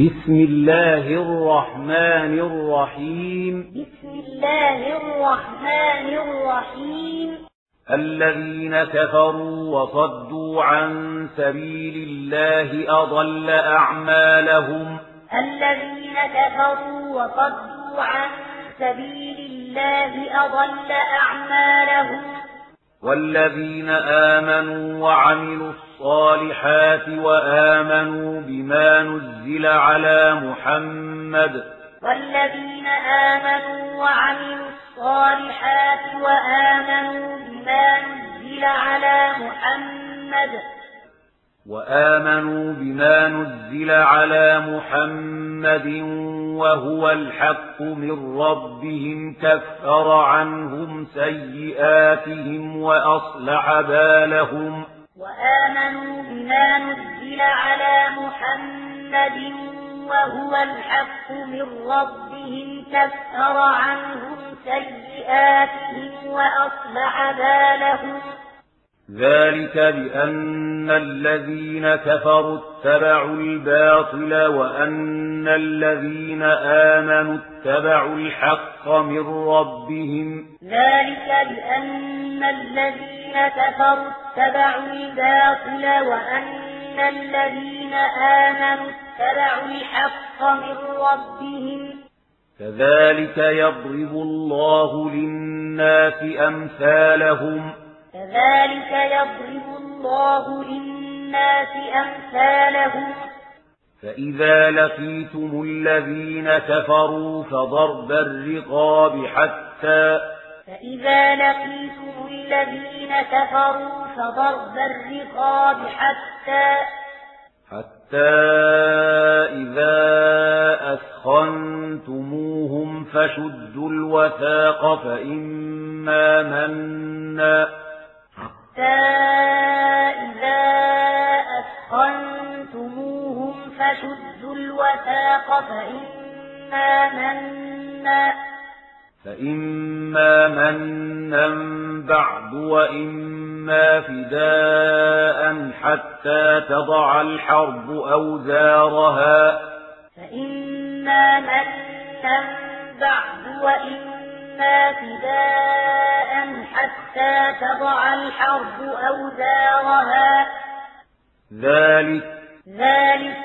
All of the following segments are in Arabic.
بسم الله الرحمن الرحيم. بسم الله الرحمن الرحيم. الذين كفروا وصدوا عن سبيل الله أضل أعمالهم. الذين كفروا وصدوا عن سبيل الله أضل أعمالهم. والذين آمنوا وعملوا الصالحات وآمنوا بما نزل على محمد. والذين آمنوا وعملوا الصالحات وآمنوا بما نزل على محمد. وآمنوا بما نزل على محمد وهو الحق من ربهم كفر عنهم سيئاتهم وأصلح بالهم. وآمنوا بما نزل على محمد وهو الحق من ربهم كفر عنهم سيئاتهم وأصلح بالهم. ذلك بأن الذين كفروا اتبعوا الباطل وأن الذين آمنوا اتبعوا الحق من ربهم. ذلك بأن الذين كفروا اتبعوا الباطل وأن الذين آمنوا اتبعوا الحق من ربهم. كذلك يضرب الله للناس أمثالهم. كذلك يضرب الله للناس أمثالهم. فإذا لقيتم الذين كفروا فضرب الرقاب حتى فإذا لقيتم الذين كفروا فضرب الرقاب حتى حتى إذا أسخنتموهم فشدوا الوثاق فإما منا حتى إذا أسخنتموهم فشدوا الوثاق فإما منا فإما منا بعد وإما فداء حتى تضع الحرب أوزارها. فإما منا بعد وإما فداء حتى تضع الحرب أوزارها. ذلك ذلك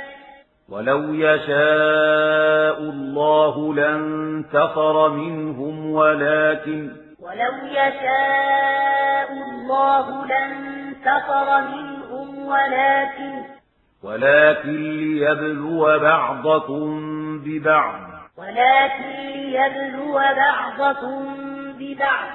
ولو يشاء الله لانتصر منهم ولكن ولو يشاء الله لانتصر منهم ولكن ولكن ليبلو بعضكم ببعض ولكن ليبلو بعضكم ببعض.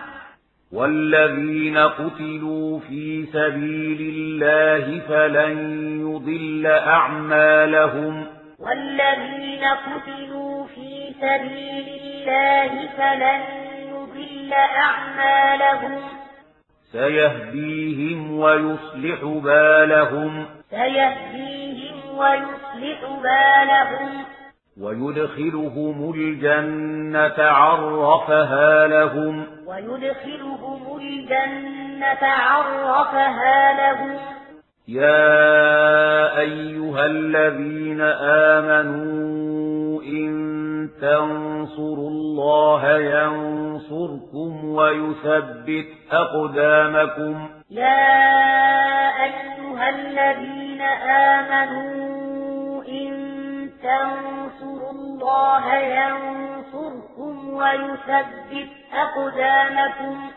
والذين قتلوا في سبيل الله فلن يضل أعمالهم. والذين قتلوا في سبيل الله فلن يضل أعمالهم. سيهديهم ويصلح بالهم. سيهديهم ويصلح بالهم. ويدخلهم الجنة عرفها لهم. ويدخلهم الجنة عرفها لهم. يا أيها الذين آمنوا إن تنصروا الله ينصركم ويثبت أقدامكم. يا أيها الذين آمنوا تنصروا الله ينصركم ويثبت أقدامكم.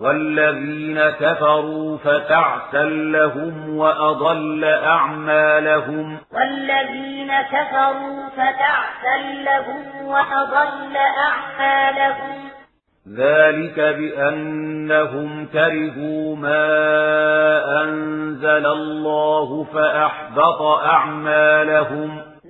والذين كفروا فتعسا لهم وأضل أعمالهم. والذين كفروا فتعسا لهم وأضل أعمالهم. ذلك بأنهم كرهوا ما أنزل الله فأحبط أعمالهم.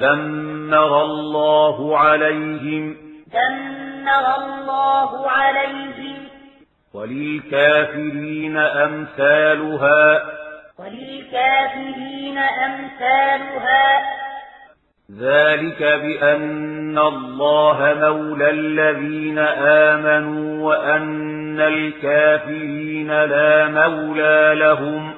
دمر الله عليهم دمر الله عليهم وللكافرين أمثالها وللكافرين أمثالها ذلك بأن الله مولى الذين آمنوا وأن الكافرين لا مولى لهم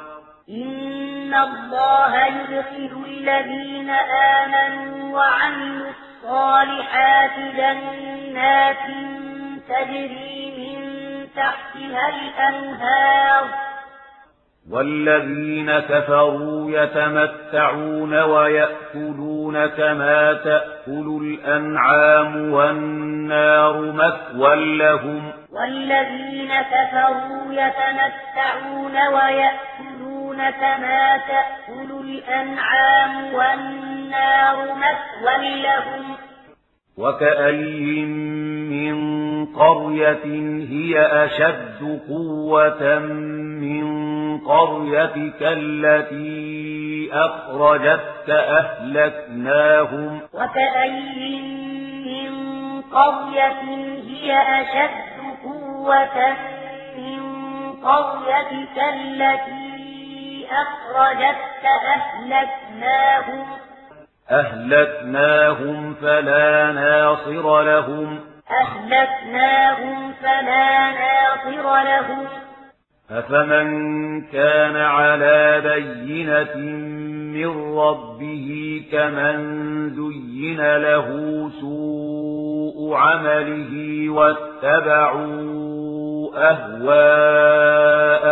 إن الله يدخل الذين آمنوا وعملوا الصالحات جنات تجري من تحتها الأنهار والذين كفروا يتمتعون ويأكلون كما تأكل الأنعام والنار مثوى لهم والذين كفروا يتمتعون ويأكلون كما تأكل الأنعام والنار مثوى لهم. وكأي من قرية هي أشد قوة من قريتك التي أخرجتك أهلكناهم. وكأي من قرية هي أشد قوة من قريتك التي أخرجتك أهلكناهم. أهلكناهم فلا ناصر لهم. أهلكناهم فلا ناصر لهم. أفمن كان على بينة من ربه كمن زين له سوء عمله واتبعوا أهواءهم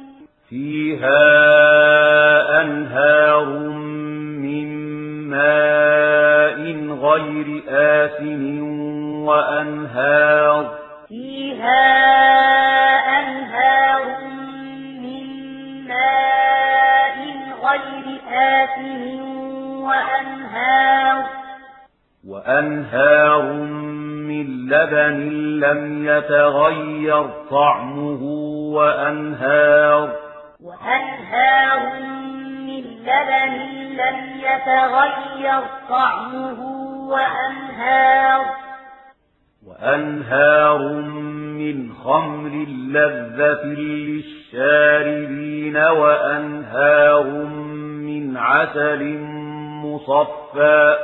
فيها أنهار من ماء غير آسن وأنهار فيها أنهار ماء غير آسن وأنهار وأنهار من لبن لم يتغير طعمه وأنهار وأنهار من لبن لم يتغير طعمه وأنهار وأنهار من خمر لذة للشاربين وأنهار من عسل مصفى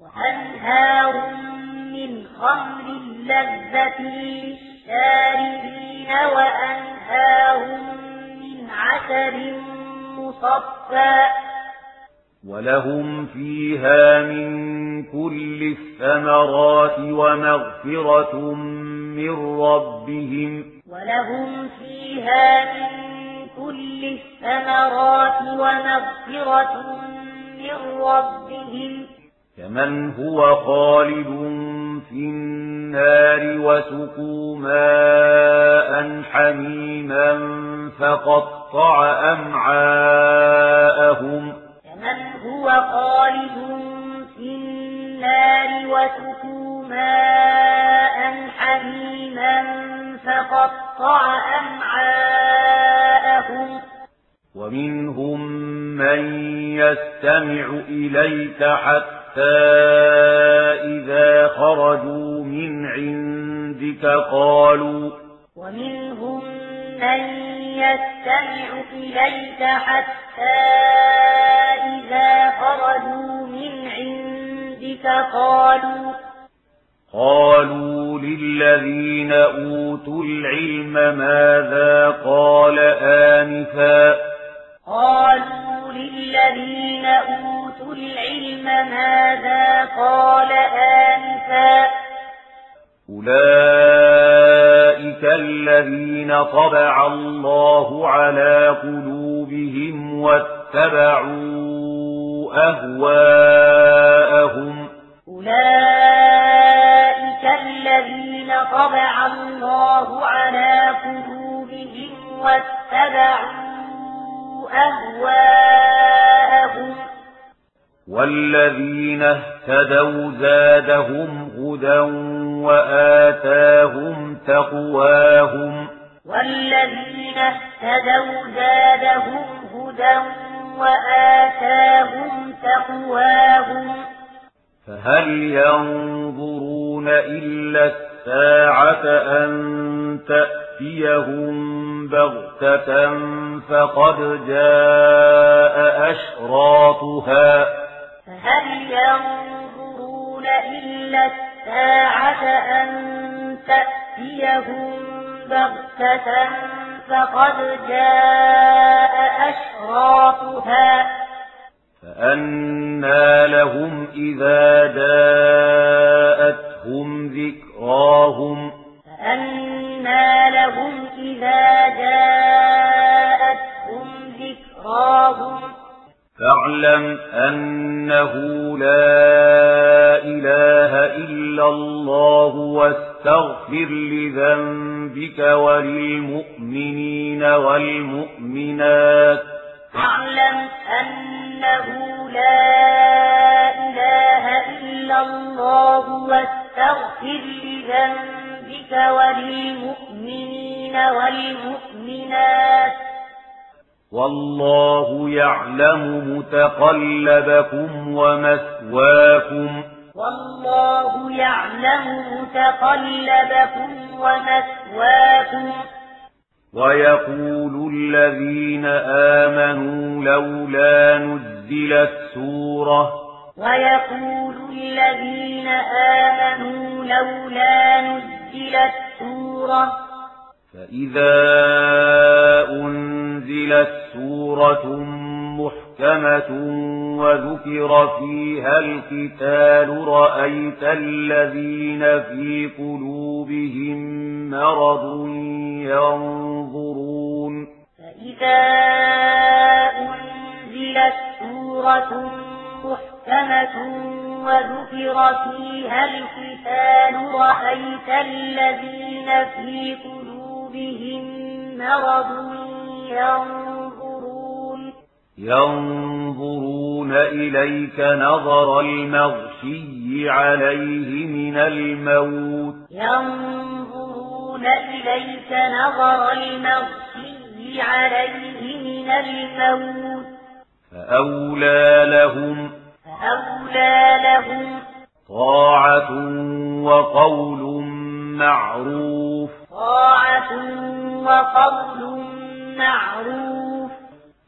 وأنهار من خمر لذة للشاربين وأنهار عسل مصفى. ولهم فيها من كل الثمرات ومغفرة من ربهم. ولهم فيها من كل الثمرات ومغفرة من ربهم. كمن هو خالد في النار وسقوا ماء حميما فقطع أمعاءهم. كمن هو خالد في النار وسقوا ماء حميما فقطع أمعاءهم. ومنهم من يستمع إليك حتى إذا خرجوا من عندك قالوا ومنهم من يستمع إليك حتى إذا خرجوا من عندك قالوا قالوا للذين أوتوا العلم ماذا قال آنفا قالوا للذين أوتوا العلم ماذا قال آنفا؟ أولئك الذين طبع الله على قلوبهم واتبعوا أهواءهم. أولئك الذين طبع الله على قلوبهم واتبعوا أهواءهم. والذين اهتدوا زادهم هدى وآتاهم تقواهم. والذين اهتدوا زادهم هدى وآتاهم تقواهم. فهل ينظرون إلا الساعة أن تأتيهم بغتة فقد جاء أشراطها. فهل ينظرون إلا الساعة أن تأتيهم بغتة فقد جاء أشراطها؟ فأنا لهم إذا جاءتهم ذكراهم. فأنا لهم إذا جاءتهم فاعلم أنه لا إله إلا الله واستغفر لذنبك وللمؤمنين والمؤمنات. فاعلم أنه لا إله إلا الله واستغفر لذنبك وللمؤمنين والمؤمنات. والله يعلم متقلبكم ومثواكم. والله يعلم متقلبكم ومثواكم. ويقول الذين آمنوا لولا نزلت سورة. ويقول الذين آمنوا لولا نزلت سورة. فإذا أنزلت سورة محكمة وذكر فيها القتال رأيت الذين في قلوبهم مرض ينظرون فإذا أنزلت سورة محكمة وذكر فيها القتال رأيت الذين في قلوبهم مرض ينظرون ينظرون إليك نظر المغشي عليه من الموت. ينظرون إليك نظر المغشي عليه من الموت. فأولى لهم فأولى لهم طاعة وقول معروف. طاعة وقول معروف.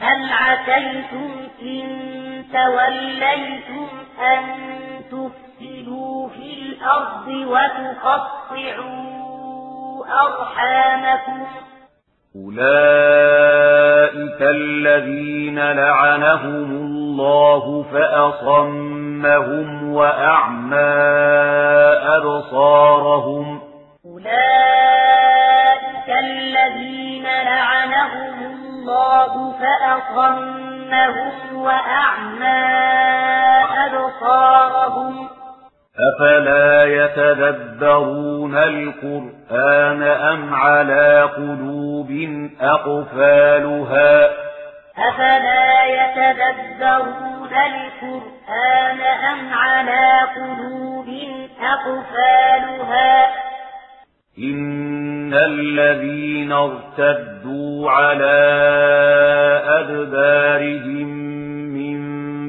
فهل عسيتم إن توليتم أن تفسدوا في الأرض وتقطعوا أرحامكم؟ أولئك الذين لعنهم الله فأصمهم وأعمى أبصارهم. أولئك الذين لعنهم الله فأصمهم وأعمى أبصارهم. أفلا يتدبرون القرآن أم على قلوب أقفالها؟ أفلا يتدبرون القرآن أم على قلوب أقفالها؟ إن الذين ارتدوا على أدبارهم من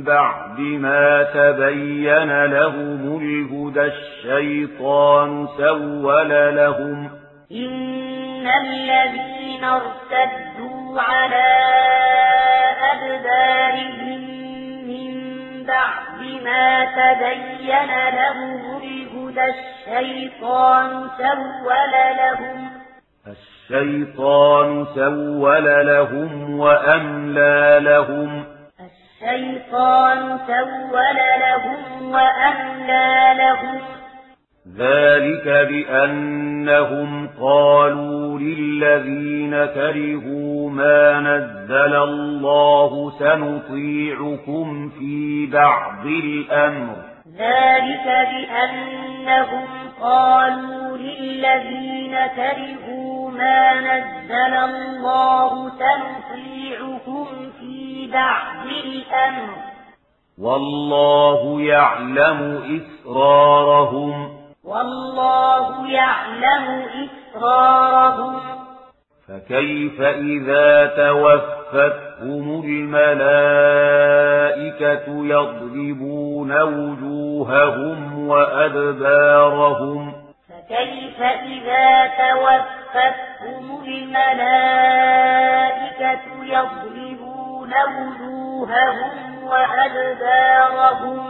بعد ما تبين لهم الهدى الشيطان سول لهم إن الذين ارتدوا على أدبارهم بعد ما تبين لهم الهدى الشيطان سول لهم. الشيطان سول لهم وأملى لهم. الشيطان سول لهم وأملى لهم. ذلك بأنهم قالوا للذين كرهوا ما نزل الله سنطيعكم في بعض الأمر. ذلك بأنهم قالوا للذين كرهوا ما نزل الله سنطيعكم في بعض الأمر. والله يعلم إسرارهم. والله يعلم إسرارهم. فكيف إذا توفتهم الملائكة يضربون وجوههم وأدبارهم؟ فكيف إذا توفتهم الملائكة يضربون وجوههم وأدبارهم؟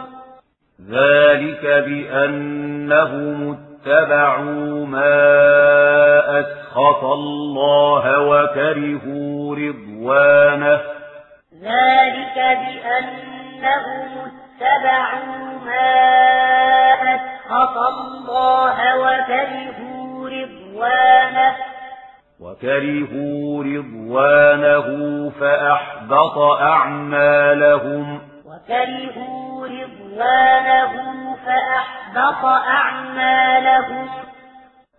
ذلك بأنهم اتبعوا ما أسخط الله وكرهوا رضوانه. ذلك بأنهم اتبعوا ما أسخط الله وكرهوا رضوانه. وكرهوا رضوانه فأحبط أعمالهم. وكرهوا رضوانه فأحبط أعمالهم.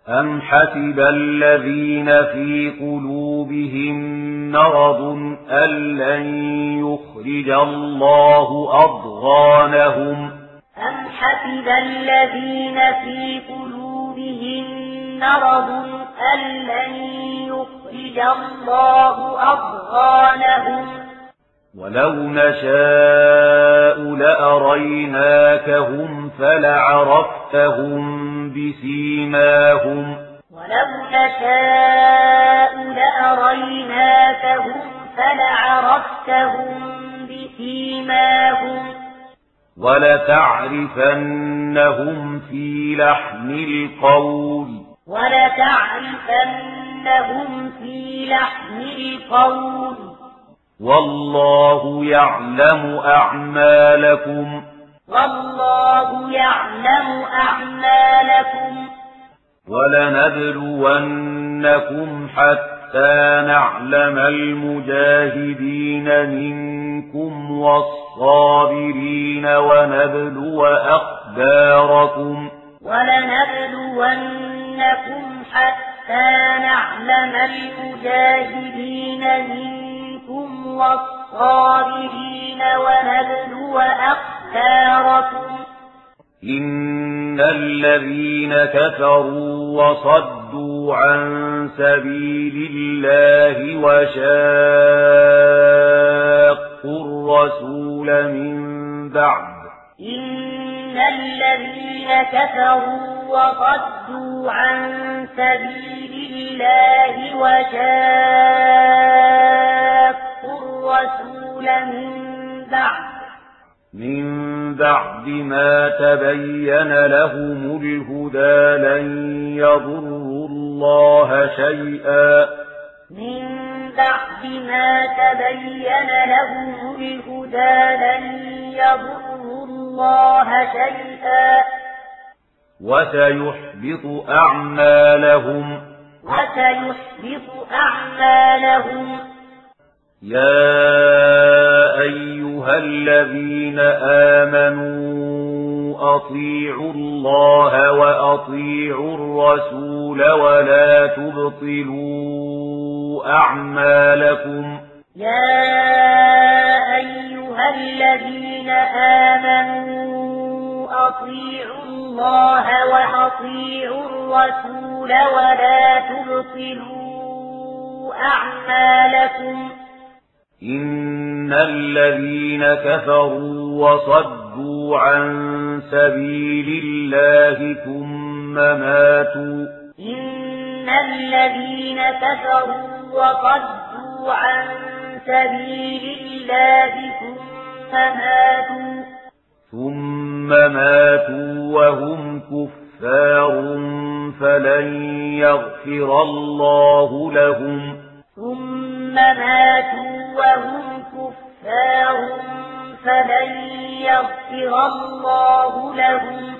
أم حسب الذين في قلوبهم مرض أن لن يخرج الله أضغانهم؟ أم حسب الذين في قلوبهم مرض أن لن يخرج الله أضغانهم؟ ولو نشاء لأريناكهم فلعرفتهم بسيماهم ولو نشاء لأريناكهم فلعرفتهم بسيماهم ولتعرفنهم في لحن القول ولتعرفنهم في لحن القول والله يعلم أعمالكم. والله يعلم أعمالكم. ولنبلونكم حتى نعلم المجاهدين منكم والصابرين ونبلو أخباركم. ولنبلونكم حتى نعلم المجاهدين منكم والصابرين ونبلو أخباركم؟ إن الذين كفروا وصدوا عن سبيل الله وشاقوا الرسول من بعد. إن الذين كفروا وصدوا عن سبيل الله وشاقوا الرسول من بعد من بعد ما تبين لهم الهدى لن يضروا الله شيئا. من بعد ما تبين لهم الهدى لن يضروا الله شيئا. وسيحبط أعمالهم. وسيحبط أعمالهم. يا أيها الذين آمنوا أطيعوا الله وأطيعوا الرسول ولا تبطلوا أعمالكم يا أيها الذين آمنوا أطيعوا الله وأطيعوا الرسول ولا تبطلوا أعمالكم إن الذين كفروا وصدوا عن سبيل الله ثم ماتوا. إن الذين كفروا وصدوا عن سبيل الله ثم ماتوا. ثم ماتوا وهم كفار فلن يغفر الله لهم. ثم ماتوا وهم كفار فلن يغفر الله لهم.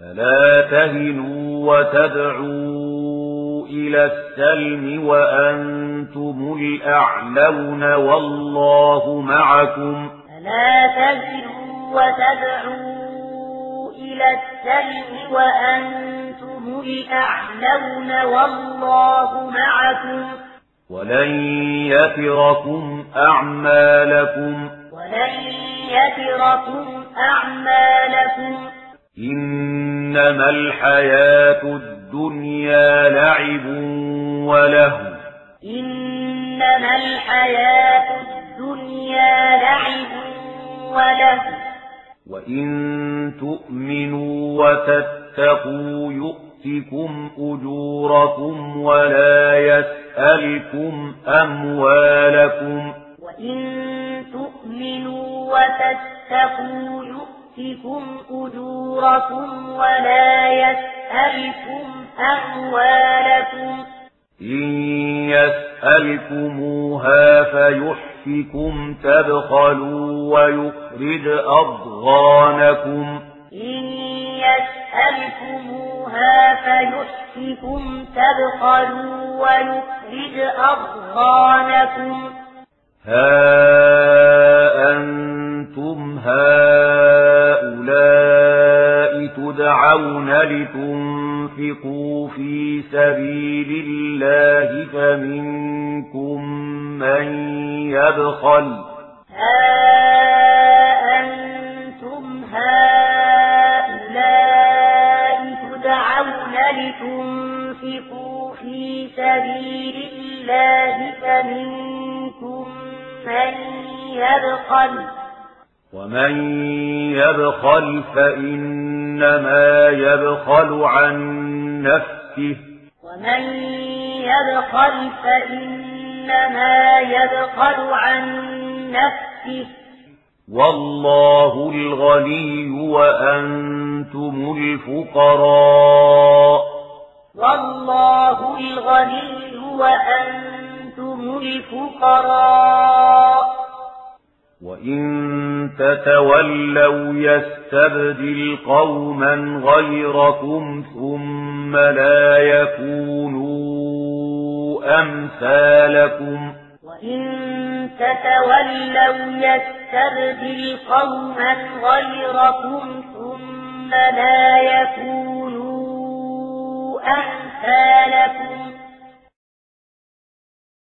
فلا تهنوا وتدعوا إلى السلم وأنتم الأعلون والله معكم. فلا تهنوا وتدعوا إلى السلم وأنتم الأعلون والله معكم. ولن يتركم أعمالكم. ولن يتركم أعمالكم. إنما الحياة الدنيا لعب وله. إنما الحياة الدنيا لعب وله. وإن تؤمنوا وتتقوا يؤتكم أجوركم ولا يسألكم أموالكم وإن تؤمنوا وتتقوا يؤتكم أجوركم ولا يسألكم أموالكم. إن يسألكموها فيحفكم تبخلوا ويخرج أضغانكم. إن يسألكموها فيحفكم تبخلوا ويخرج أضغانكم. ها أنتم هؤلاء تدعون لتنفقوا في سبيل الله فمنكم من يبخل يبخل فإنما يبخل عن نفسه. ومن يبخل فإنما يبخل عن نفسه. والله الغني وأنتم الفقراء. والله الغني وأنتم الفقراء. وإن تتولوا يستبدل قوما غيركم ثم لا يكونوا أمثالكم وإن تتولوا يستبدل قوما غيركم ثم لا يكونوا أمثالكم